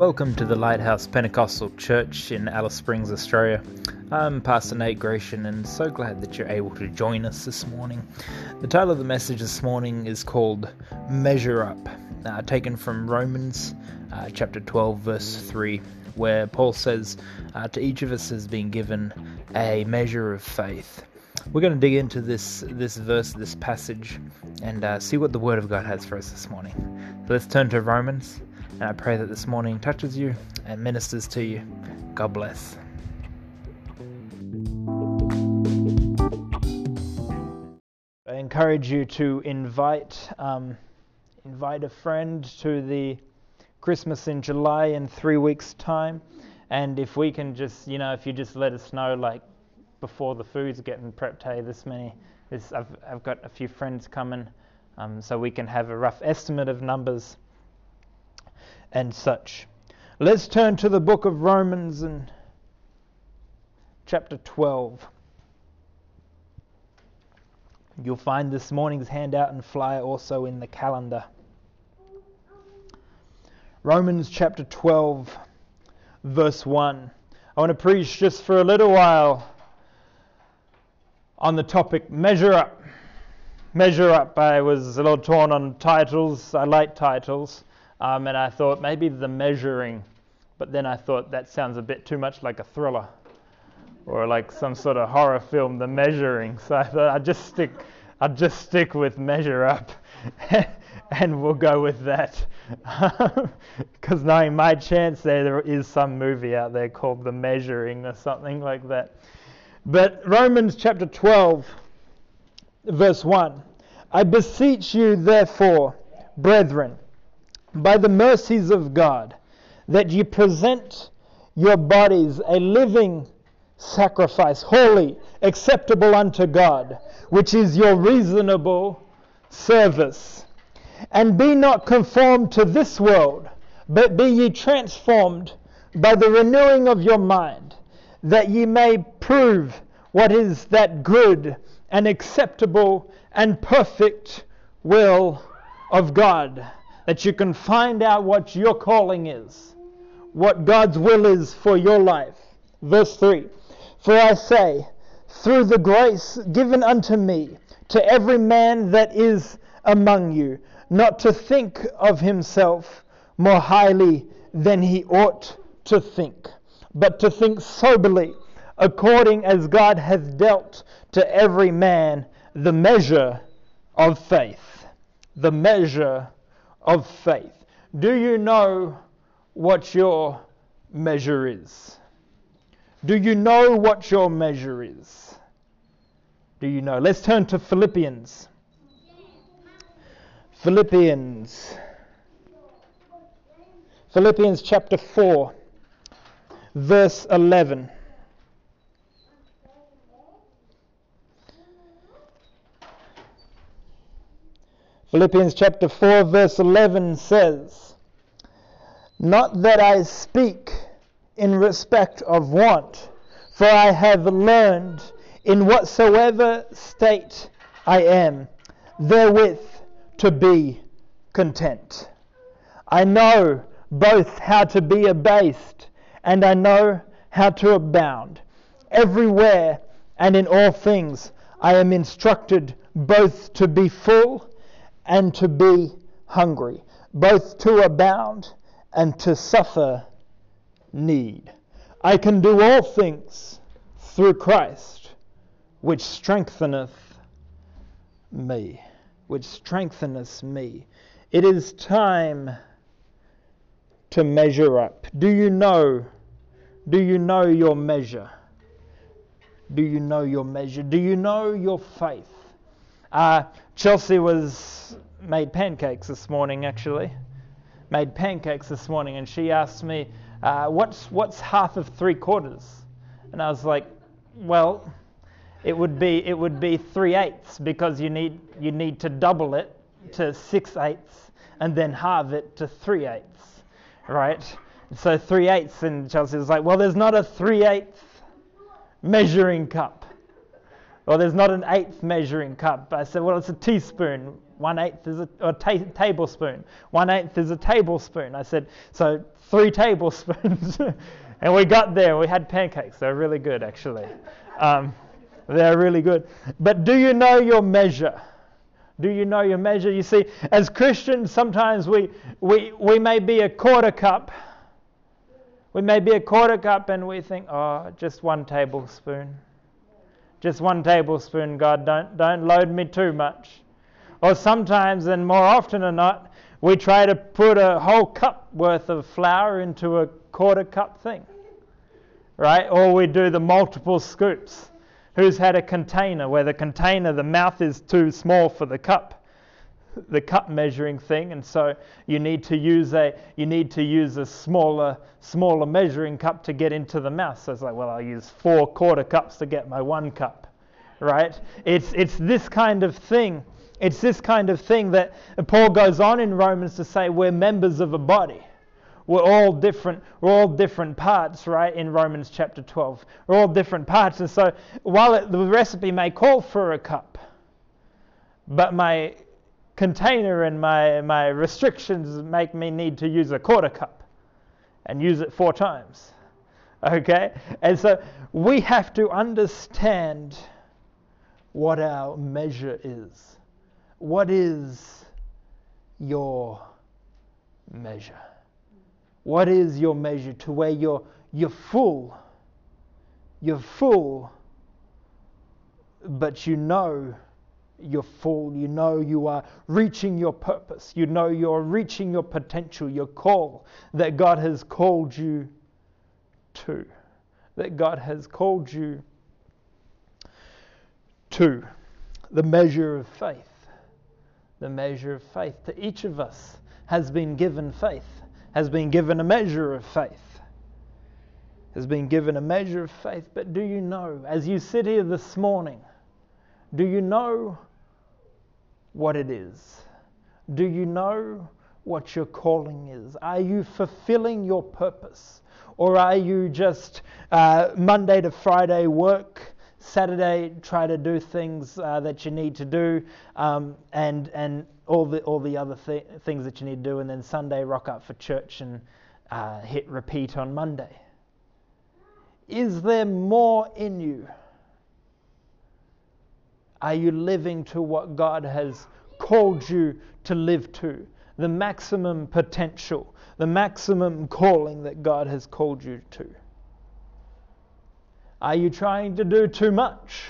Welcome to the Lighthouse Pentecostal Church in Alice Springs, Australia. I'm Pastor Nate Gratian and so glad that you're able to join us this morning. The title of the message this morning is called Measure Up, uh, taken from Romans uh, chapter 12, verse 3, where Paul says, uh, To each of us has been given a measure of faith. We're going to dig into this this verse, this passage, and uh, see what the Word of God has for us this morning. So let's turn to Romans and I pray that this morning touches you and ministers to you. God bless. I encourage you to invite um, invite a friend to the Christmas in July in three weeks' time, and if we can just you know if you just let us know like before the food's getting prepped, hey, this many, this I've I've got a few friends coming, um, so we can have a rough estimate of numbers and such. Let's turn to the book of Romans and chapter 12. You'll find this morning's handout and flyer also in the calendar. Romans chapter 12, verse 1. I want to preach just for a little while on the topic measure up. Measure up. I was a little torn on titles. I like titles. Um, and I thought maybe the measuring, but then I thought that sounds a bit too much like a thriller or like some sort of horror film, the measuring. So I thought I'd just stick, I'd just stick with measure up, and we'll go with that. Because knowing my chance, there, there is some movie out there called The Measuring or something like that. But Romans chapter 12, verse 1. I beseech you, therefore, brethren by the mercies of God, that ye present your bodies a living sacrifice, holy, acceptable unto God, which is your reasonable service. And be not conformed to this world, but be ye transformed by the renewing of your mind, that ye may prove what is that good and acceptable and perfect will of God that you can find out what your calling is, what God's will is for your life. Verse 3 For I say, through the grace given unto me, to every man that is among you, not to think of himself more highly than he ought to think, but to think soberly, according as God hath dealt to every man the measure of faith. The measure of faith. Do you know what your measure is? Do you know what your measure is? Do you know? Let's turn to Philippians. Philippians. Philippians chapter 4, verse 11. Philippians chapter 4, verse 11 says, Not that I speak in respect of want, for I have learned in whatsoever state I am, therewith to be content. I know both how to be abased and I know how to abound. Everywhere and in all things I am instructed both to be full and to be hungry, both to abound and to suffer need. I can do all things through Christ, which strengtheneth me. Which strengtheneth me. It is time to measure up. Do you know? Do you know your measure? Do you know your measure? Do you know your faith? Uh, Chelsea was made pancakes this morning, actually. Made pancakes this morning, and she asked me, uh, "What's what's half of three quarters?" And I was like, "Well, it would be it would be three eighths because you need you need to double it to six eighths and then halve it to three eighths, right?" So three eighths, and Chelsea was like, "Well, there's not a three eighths measuring cup." Well, there's not an eighth measuring cup. I said, well, it's a teaspoon. One eighth is a, a ta- tablespoon. One eighth is a tablespoon. I said, so three tablespoons. and we got there. We had pancakes. They're really good, actually. Um, they're really good. But do you know your measure? Do you know your measure? You see, as Christians, sometimes we, we, we may be a quarter cup. We may be a quarter cup and we think, oh, just one tablespoon. Just one tablespoon, God, don't, don't load me too much. Or sometimes, and more often than not, we try to put a whole cup worth of flour into a quarter cup thing. Right? Or we do the multiple scoops Who's had a container where the container, the mouth is too small for the cup, the cup measuring thing, and so you need to use a you need to use a smaller smaller measuring cup to get into the mouth. So it's like, well, I'll use four quarter cups to get my one cup, right? It's it's this kind of thing. It's this kind of thing that Paul goes on in Romans to say we're members of a body we're all different we're all different parts right in romans chapter 12 we're all different parts and so while it, the recipe may call for a cup but my container and my, my restrictions make me need to use a quarter cup and use it four times okay? And so we have to understand what our measure is. What is your measure? What is your measure to where you're, you're full? You're full, but you know you're full. You know you are reaching your purpose. You know you're reaching your potential, your call that God has called you to. That God has called you to. The measure of faith. The measure of faith. To each of us has been given faith has been given a measure of faith. Has been given a measure of faith. But do you know, as you sit here this morning, do you know what it is? Do you know what your calling is? Are you fulfilling your purpose? Or are you just uh, Monday to Friday work, Saturday try to do things uh, that you need to do, um, and, and all the all the other th- things that you need to do, and then Sunday rock up for church and uh, hit repeat on Monday. Is there more in you? Are you living to what God has called you to live to? The maximum potential, the maximum calling that God has called you to? Are you trying to do too much?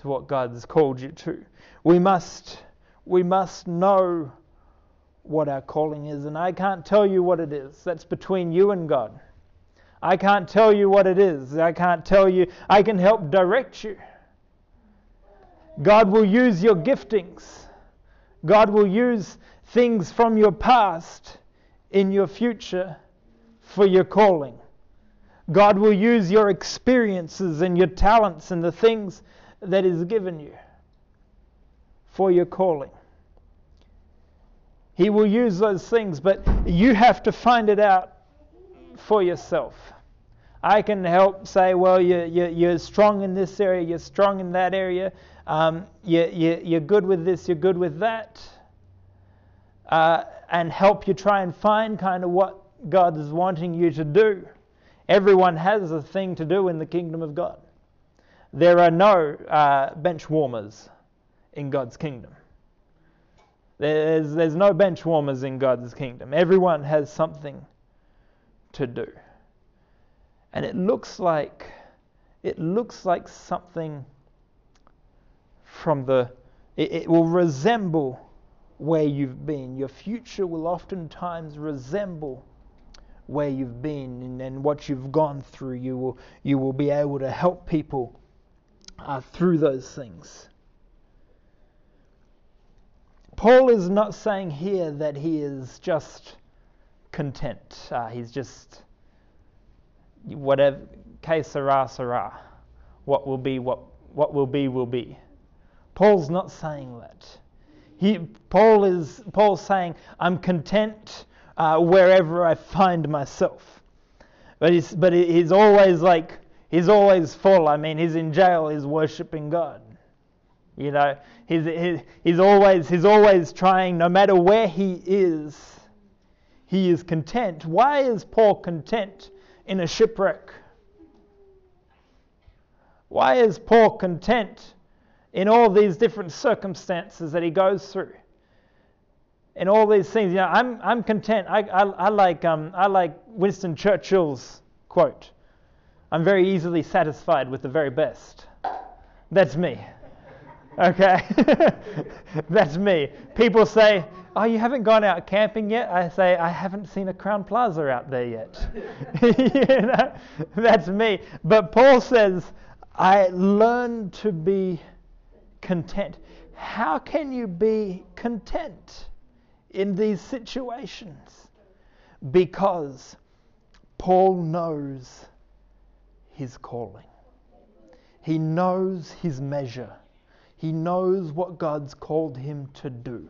to what God has called you to. We must, we must know what our calling is, and I can't tell you what it is. That's between you and God. I can't tell you what it is. I can't tell you. I can help direct you. God will use your giftings. God will use things from your past in your future for your calling. God will use your experiences and your talents and the things that is given you for your calling. He will use those things, but you have to find it out for yourself. I can help say, well, you, you, you're strong in this area, you're strong in that area, um, you, you, you're good with this, you're good with that, uh, and help you try and find kind of what God is wanting you to do. Everyone has a thing to do in the kingdom of God. There are no uh, bench warmers in God's kingdom. There's, there's no bench warmers in God's kingdom. Everyone has something to do. And it looks like it looks like something from the it, it will resemble where you've been. Your future will oftentimes resemble where you've been and, and what you've gone through. You will you will be able to help people uh, through those things. Paul is not saying here that he is just content. Uh, he's just whatever, que sera, sera. What will be, what, what will be, will be. Paul's not saying that. He, Paul is Paul's saying, I'm content uh, wherever I find myself. But he's, but he's always like, He's always full. I mean, he's in jail, he's worshiping God. You know, he's, he's, he's, always, he's always trying, no matter where he is, he is content. Why is Paul content in a shipwreck? Why is Paul content in all these different circumstances that he goes through? In all these things, you know, I'm, I'm content. I, I, I like, um, I like Winston Churchill's quote I'm very easily satisfied with the very best. That's me. Okay? That's me. People say, Oh, you haven't gone out camping yet? I say, I haven't seen a Crowne Plaza out there yet. you know? That's me. But Paul says, I learned to be content. How can you be content in these situations? Because Paul knows his calling. He knows his measure. He knows what God's called him to do.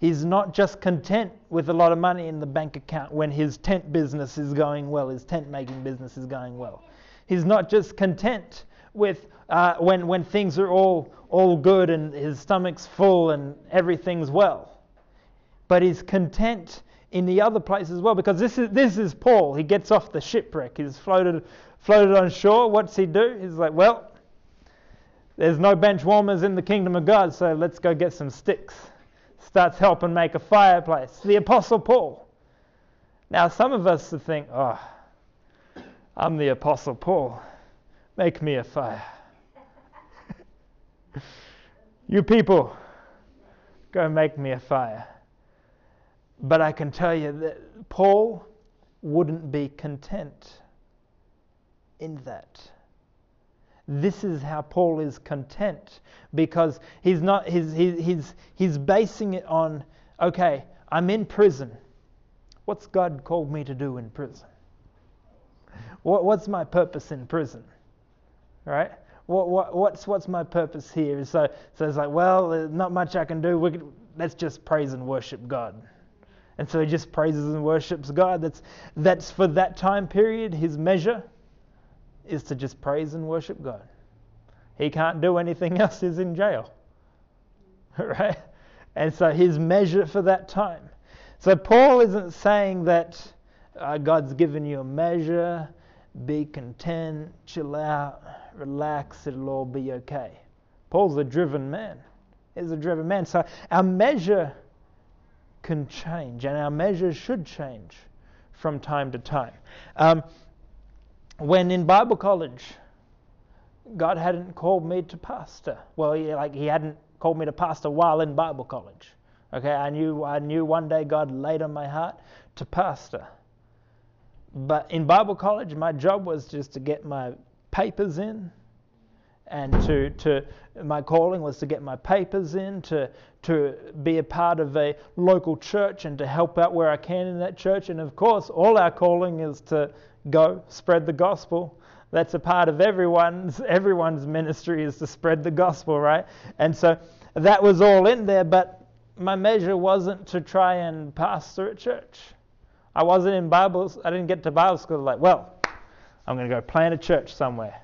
He's not just content with a lot of money in the bank account when his tent business is going well, his tent making business is going well. He's not just content with uh, when, when things are all, all good and his stomach's full and everything's well. But he's content in the other place as well because this is, this is Paul. He gets off the shipwreck. He's floated, floated on shore. What's he do? He's like, well, there's no bench warmers in the kingdom of God, so let's go get some sticks. Starts helping make a fireplace. The Apostle Paul. Now, some of us think, oh, I'm the Apostle Paul. Make me a fire. you people, go make me a fire. But I can tell you that Paul wouldn't be content in that. This is how Paul is content because he's not he's, he's, he's basing it on okay, I'm in prison. What's God called me to do in prison? What, what's my purpose in prison? Right? What, what, what's, what's my purpose here? So, so it's like, well, there's not much I can do. We let's just praise and worship God. And so he just praises and worships God. That's, that's for that time period, his measure is to just praise and worship God. He can't do anything else, he's in jail. right? And so his measure for that time. So Paul isn't saying that uh, God's given you a measure, be content, chill out, relax, it'll all be okay. Paul's a driven man. He's a driven man. So our measure can change, and our measures should change from time to time. Um, when in Bible college, God hadn't called me to pastor. Well, like He hadn't called me to pastor while in Bible college. Okay, I knew I knew one day God laid on my heart to pastor. But in Bible college, my job was just to get my papers in, and to to my calling was to get my papers in, to to be a part of a local church, and to help out where I can in that church. And of course, all our calling is to go spread the gospel. That's a part of everyone's everyone's ministry is to spread the gospel, right? And so that was all in there, but my measure wasn't to try and pastor a church. I wasn't in Bible. I didn't get to Bible school like, well, I'm going to go plant a church somewhere.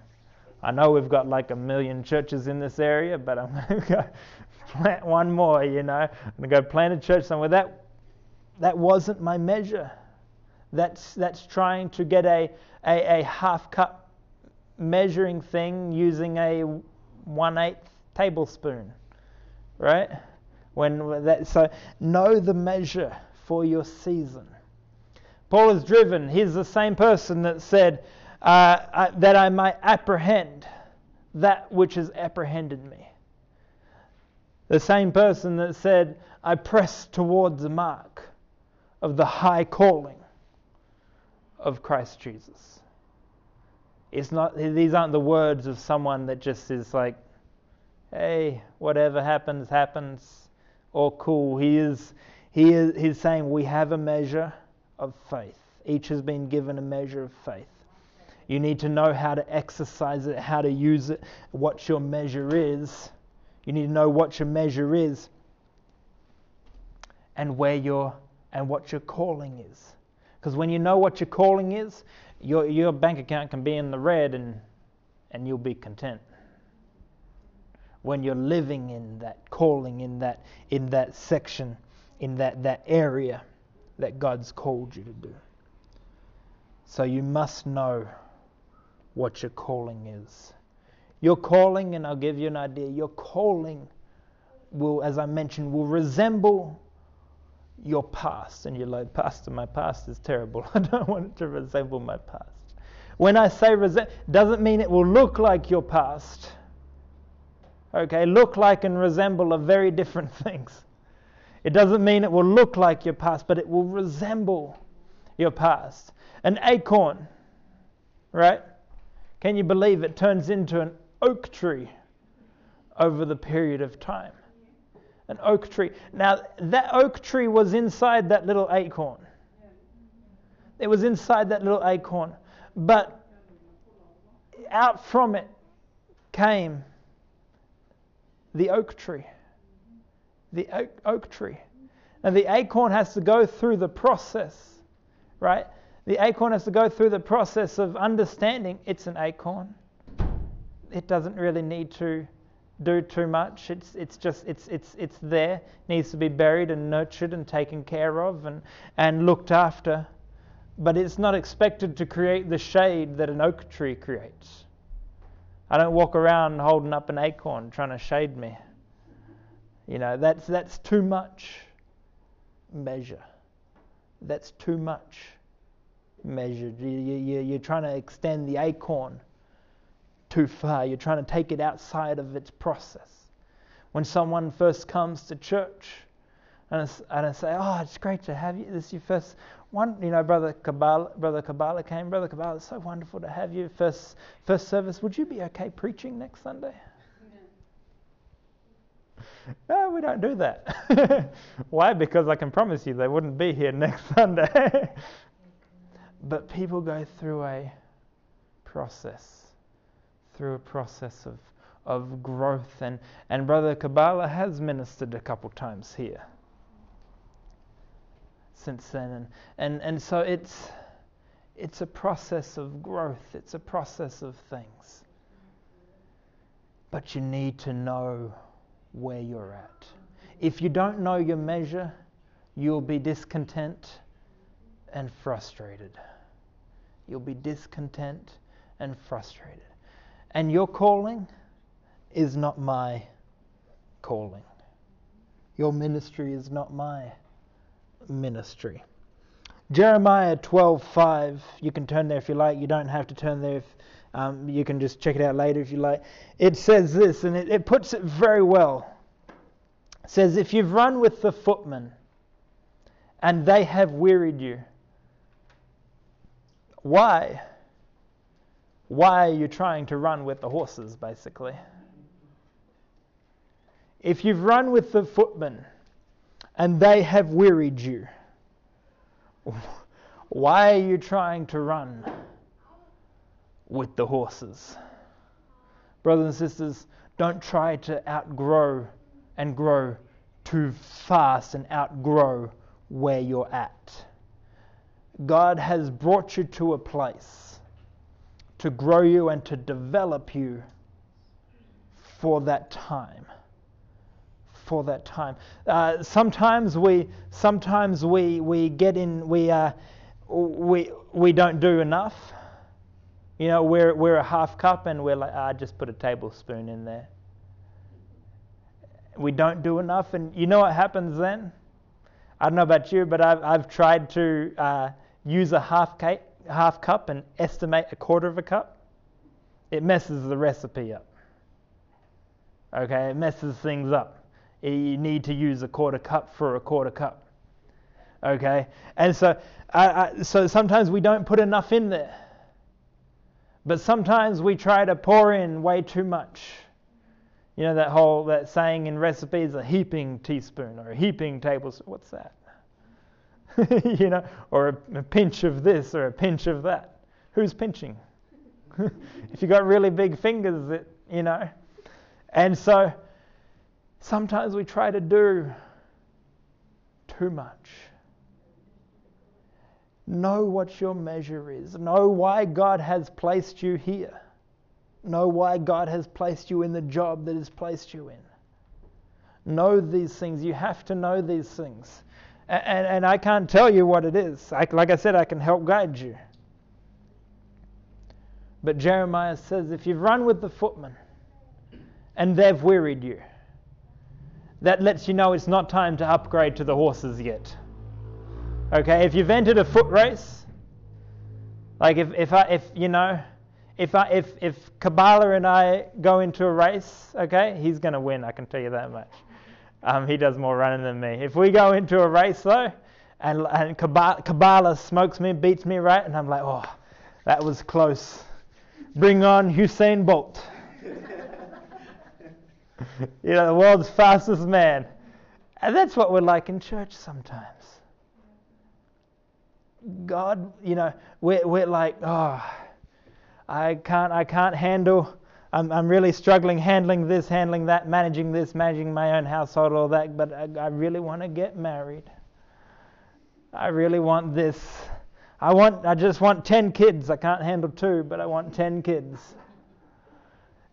I know we've got like a million churches in this area, but I'm going to go plant one more. You know, I'm going to go plant a church somewhere. That that wasn't my measure. That's, that's trying to get a, a, a half cup measuring thing using a one eighth tablespoon, right? When that, so know the measure for your season. Paul is driven. He's the same person that said uh, uh, that I might apprehend that which has apprehended me. The same person that said, I press towards the mark of the high calling of Christ Jesus. It's not, these aren't the words of someone that just is like, hey, whatever happens, happens, or cool. He is, he is he's saying we have a measure of faith. Each has been given a measure of faith. You need to know how to exercise it, how to use it, what your measure is. You need to know what your measure is and where your and what your calling is. Because when you know what your calling is, your, your bank account can be in the red and, and you'll be content. when you're living in that calling, in that in that section, in that, that area that God's called you to do. So you must know what your calling is. Your calling, and I'll give you an idea, your calling will, as I mentioned, will resemble your past. And you're like, Pastor, my past is terrible. I don't want it to resemble my past. When I say resemble, doesn't mean it will look like your past. Okay, look like and resemble are very different things. It doesn't mean it will look like your past, but it will resemble your past. An acorn, right? Can you believe it turns into an oak tree over the period of time? An oak tree. Now, that oak tree was inside that little acorn. It was inside that little acorn. But out from it came the oak tree. The oak, oak tree. And the acorn has to go through the process, right? The acorn has to go through the process of understanding it's an acorn. It doesn't really need to do too much. It's, it's just, it's, it's, it's there. It needs to be buried and nurtured and taken care of and, and looked after. But it's not expected to create the shade that an oak tree creates. I don't walk around holding up an acorn trying to shade me. You know, that's, that's too much measure. That's too much measure. You, you, you're trying to extend the acorn too far. You're trying to take it outside of its process. When someone first comes to church, and I, and I say, "Oh, it's great to have you. This is your first one." You know, brother Kabbalah, brother Kabbalah came. Brother Kabbalah, it's so wonderful to have you. First, first service. Would you be okay preaching next Sunday? No, we don't do that. Why? Because I can promise you they wouldn't be here next Sunday. but people go through a process, through a process of, of growth. And, and Brother Kabbalah has ministered a couple times here since then. And, and, and so it's, it's a process of growth, it's a process of things. But you need to know where you're at. If you don't know your measure, you'll be discontent and frustrated. You'll be discontent and frustrated. And your calling is not my calling. Your ministry is not my ministry. Jeremiah 12:5. You can turn there if you like. You don't have to turn there. If, um, you can just check it out later if you like. It says this, and it, it puts it very well. It says, "If you've run with the footmen, and they have wearied you, why? Why are you trying to run with the horses, basically? If you've run with the footmen." and they have wearied you. Why are you trying to run with the horses? Brothers and sisters, don't try to outgrow and grow too fast and outgrow where you're at. God has brought you to a place to grow you and to develop you for that time for that time. Uh, sometimes we sometimes we we get in we uh, we we don't do enough. You know, we're we're a half cup and we're like, ah, just put a tablespoon in there. We don't do enough, and you know what happens then? I don't know about you, but I've I've tried to uh, use a half cake, half cup and estimate a quarter of a cup. It messes the recipe up. Okay, it messes things up you need to use a quarter cup for a quarter cup. Okay? And so, so sometimes we don't put enough in there. But sometimes we try to pour in way too much. You know that whole that saying in recipes, a heaping teaspoon or a heaping tablespoon. What's that? you know, or a, a pinch of this or a pinch of that. Who's pinching? if you got really big fingers, it, you know. And so Sometimes we try to do too much. Know what your measure is. Know why God has placed you here. Know why God has placed you in the job that has placed you in. Know these things. You have to know these things. And, and, I can't tell you what it is. I, like I said, I can help guide you. But Jeremiah says if you've run with the footmen and they've wearied you, that lets you know it's not time to upgrade to the horses yet. Okay, if you've entered a foot race, like if, if I if you know if I if if Kabbalah and I go into a race, okay, he's gonna win. I can tell you that much. Um, he does more running than me. If we go into a race though, and and Kabbalah, Kabbalah smokes me, beats me right, and I'm like, oh, that was close. Bring on Usain Bolt. you know, the world's fastest man. And that's what we're like in church sometimes. God, you know, we're, we're like, oh, I can't, I can't handle, I'm, I'm really struggling handling this, handling that, managing this, managing my own household, all that, but I, I really want to get married. I really want this. I want, I just want 10 kids. I can't handle two, but I want 10 kids.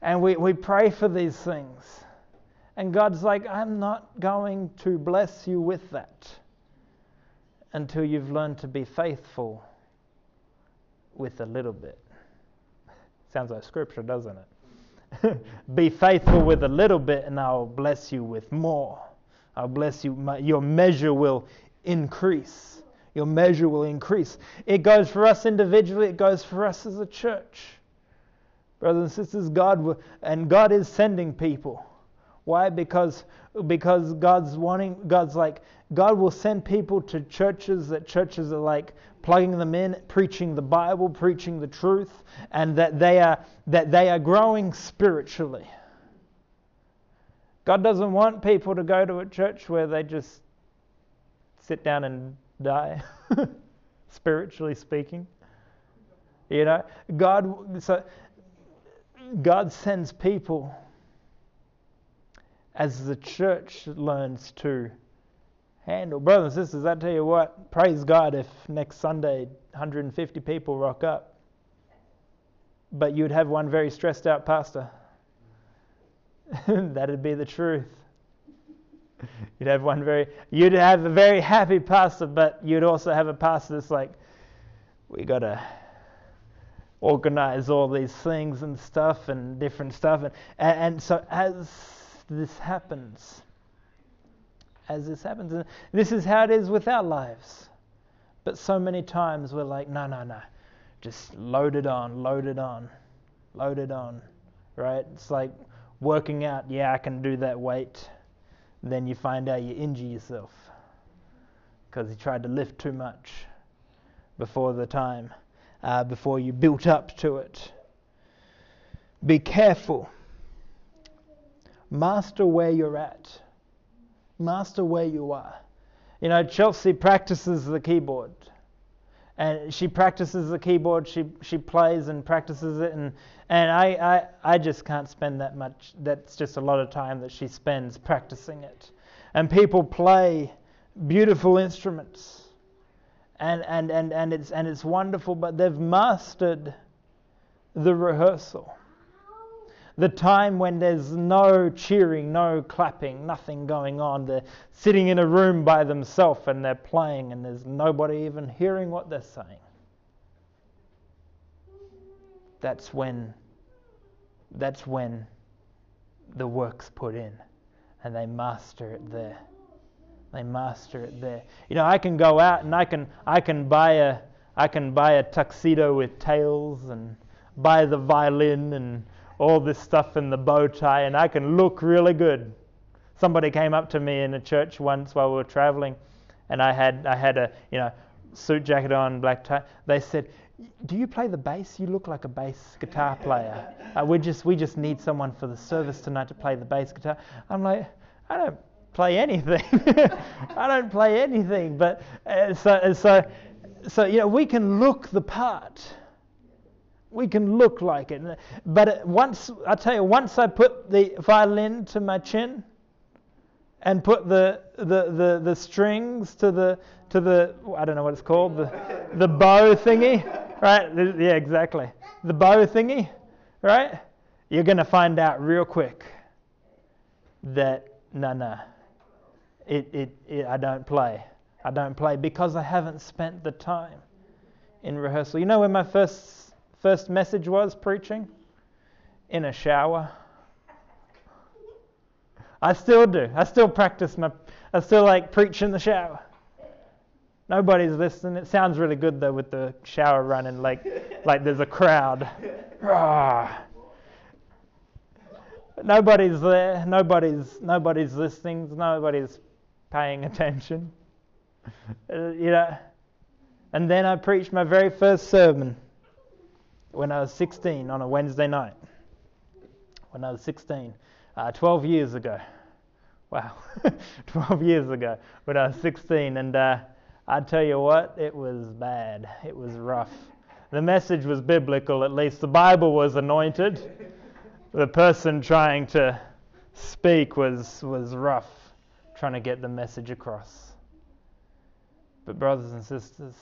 And we, we pray for these things. And God's like, I'm not going to bless you with that until you've learned to be faithful with a little bit. Sounds like scripture, doesn't it? be faithful with a little bit, and I'll bless you with more. I'll bless you. My, your measure will increase. Your measure will increase. It goes for us individually, it goes for us as a church. Brothers and sisters, God and God is sending people. Why? Because because God's wanting God's like God will send people to churches that churches are like plugging them in, preaching the Bible, preaching the truth, and that they are that they are growing spiritually. God doesn't want people to go to a church where they just sit down and die, spiritually speaking. You know, God so God sends people as the church learns to handle. Brothers and sisters, I tell you what, praise God if next Sunday 150 people rock up. But you'd have one very stressed out pastor. That'd be the truth. You'd have one very, you'd have a very happy pastor, but you'd also have a pastor that's like, we got to organize all these things and stuff and different stuff. And, and so as this happens, as this happens, and this is how it is with our lives. But so many times we're like, no, no, no, just load it on, load it on, load it on, right? It's like working out, yeah, I can do that weight. Then you find out you injure yourself because you tried to lift too much before the time, uh, before you built up to it. Be careful Master where you're at. Master where you are. You know, Chelsea practices the keyboard. And she practices the keyboard, she, she plays and practices it, and, and I, I, I just can't spend that much. That's just a lot of time that she spends practicing it. And people play beautiful instruments, and, and, and, and, it's, and it's wonderful, but they've mastered the rehearsal the time when there's no cheering, no clapping, nothing going on. They're sitting in a room by themselves and they're playing and there's nobody even hearing what they're saying. That's when that's when the work's put in and they master it there. They master it there. You know, I can go out and I can I can buy a I can buy a tuxedo with tails and buy the violin and all this stuff in the bow tie, and I can look really good. Somebody came up to me in a church once while we were traveling, and I had I had a you know suit jacket on, black tie. They said, "Do you play the bass? You look like a bass guitar player. Uh, we just we just need someone for the service tonight to play the bass guitar." I'm like, I don't play anything. I don't play anything. But uh, so so so you know we can look the part we can look like it. But once, I tell you, once I put the violin to my chin and put the, the, the, the strings to the, to the, I don't know what it's called, the, the bow thingy, right? Yeah, exactly. The bow thingy, right? you're going to find out real quick that no, no, it, it, it, I don't play. I don't play because I haven't spent the time in rehearsal. You know when my first first message was preaching? In a shower. I still do. I still practice my I still like preach in the shower. Nobody's listening. It sounds really good though with the shower running like like there's a crowd. Ah. Nobody's there. Nobody's nobody's listening. Nobody's paying attention. Uh, you know. And then I preached my very first sermon when I was 16 on a Wednesday night. When I was 16, uh, 12 years ago. Wow, 12 years ago when I was 16. And uh, I tell you what, it was bad. It was rough. The message was biblical, at least. The Bible was anointed. The person trying to speak was, was rough, trying to get the message across. But, brothers and sisters,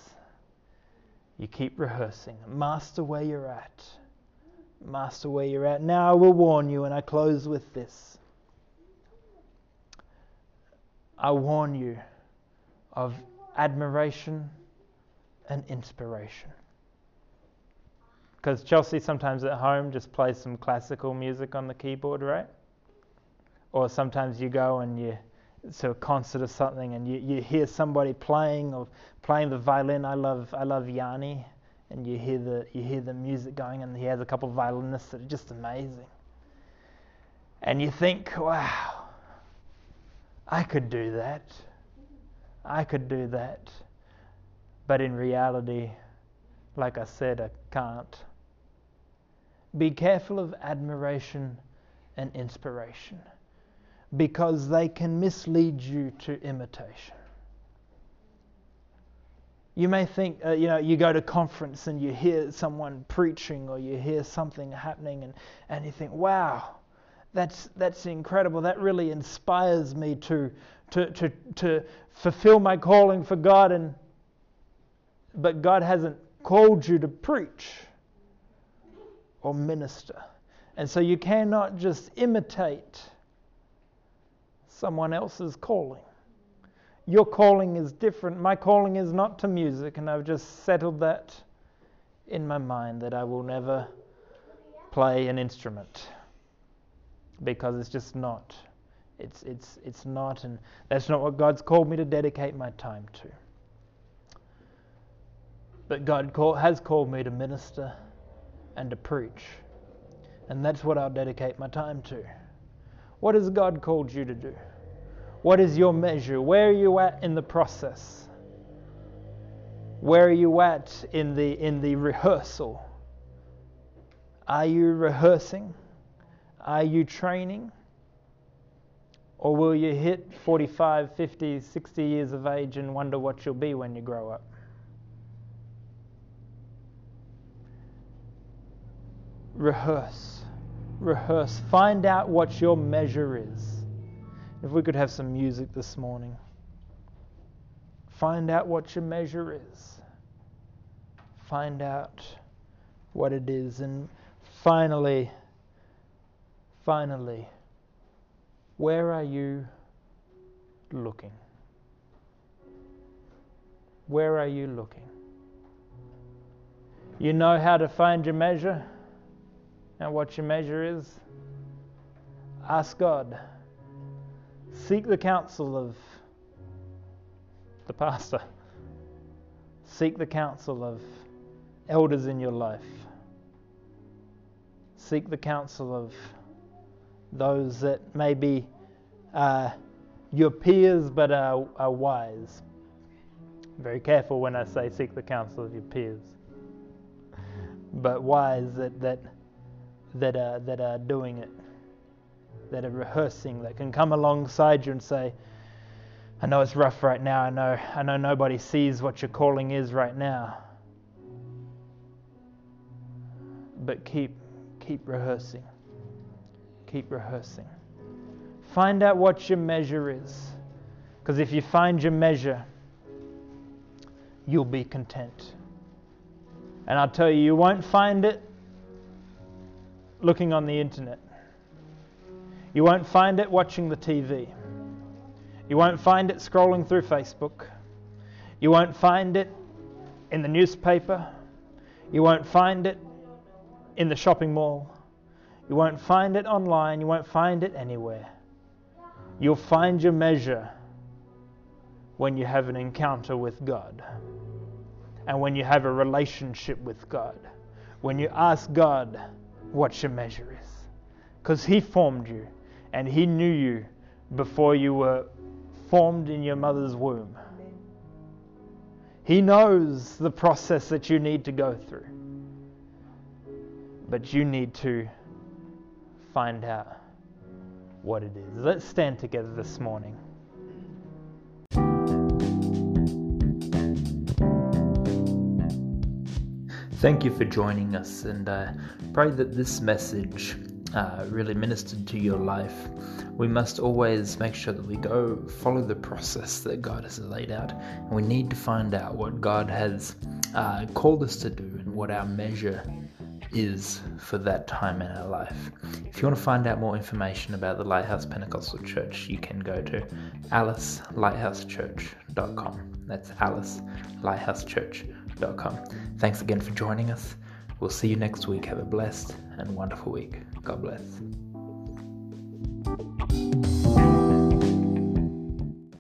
you keep rehearsing. Master where you're at. Master where you're at. Now I will warn you, and I close with this. I warn you of admiration and inspiration. Because Chelsea sometimes at home just plays some classical music on the keyboard, right? Or sometimes you go and you to a concert or something and you, you hear somebody playing or playing the violin. I love I love Yanni and you hear the you hear the music going and he has a couple of violinists that are just amazing. And you think, wow, I could do that. I could do that. But in reality, like I said, I can't. Be careful of admiration and inspiration because they can mislead you to imitation. You may think, uh, you know, you go to conference and you hear someone preaching or you hear something happening and, and you think, wow, that's, that's incredible. That really inspires me to, to, to, to fulfill my calling for God. And, but God hasn't called you to preach or minister. And so you cannot just imitate someone else's calling. Your calling is different. My calling is not to music, and I've just settled that in my mind that I will never play an instrument because it's just not. It's, it's, it's not, and that's not what God's called me to dedicate my time to. But God call, has called me to minister and to preach. And that's what I'll dedicate my time to. What has God called you to do? What is your measure? Where are you at in the process? Where are you at in the in the rehearsal? Are you rehearsing? Are you training? Or will you hit 45, 50, 60 years of age and wonder what you'll be when you grow up? rehearse. Rehearse. Find out what your measure is. If we could have some music this morning. Find out what your measure is. Find out what it is. And finally, finally, where are you looking? Where are you looking? You know how to find your measure? and what your measure is? Ask God. Seek the counsel of the pastor. Seek the counsel of elders in your life. Seek the counsel of those that may be uh, your peers but are, are wise. Very careful when I say seek the counsel of your peers. But wise that, that that are, that are doing it, that are rehearsing, that can come alongside you and say, I know it's rough right now. I know, I know nobody sees what your calling is right now. But keep, keep rehearsing. Keep rehearsing. Find out what your measure is. Because if you find your measure, you'll be content. And I'll tell you, you won't find it looking on the internet. You won't find it watching the TV. You won't find it scrolling through Facebook. You won't find it in the newspaper. You won't find it in the shopping mall. You won't find it online. You won't find it anywhere. You'll find your measure when you have an encounter with God and when you have a relationship with God. When you ask God what your measure is. Because He formed you and He knew you before you were formed in your mother's womb. He knows the process that you need to go through. But you need to find out what it is. Let's stand together this morning. Thank you for joining us, and I pray that this message uh, really ministered to your life. We must always make sure that we go follow the process that God has laid out, and we need to find out what God has uh, called us to do and what our measure is for that time in our life. If you want to find out more information about the Lighthouse Pentecostal Church, you can go to alicelighthousechurch.com. That's alicelighthousechurch.com. Thanks again for joining us. We'll see you next week. Have a blessed and wonderful week. God bless.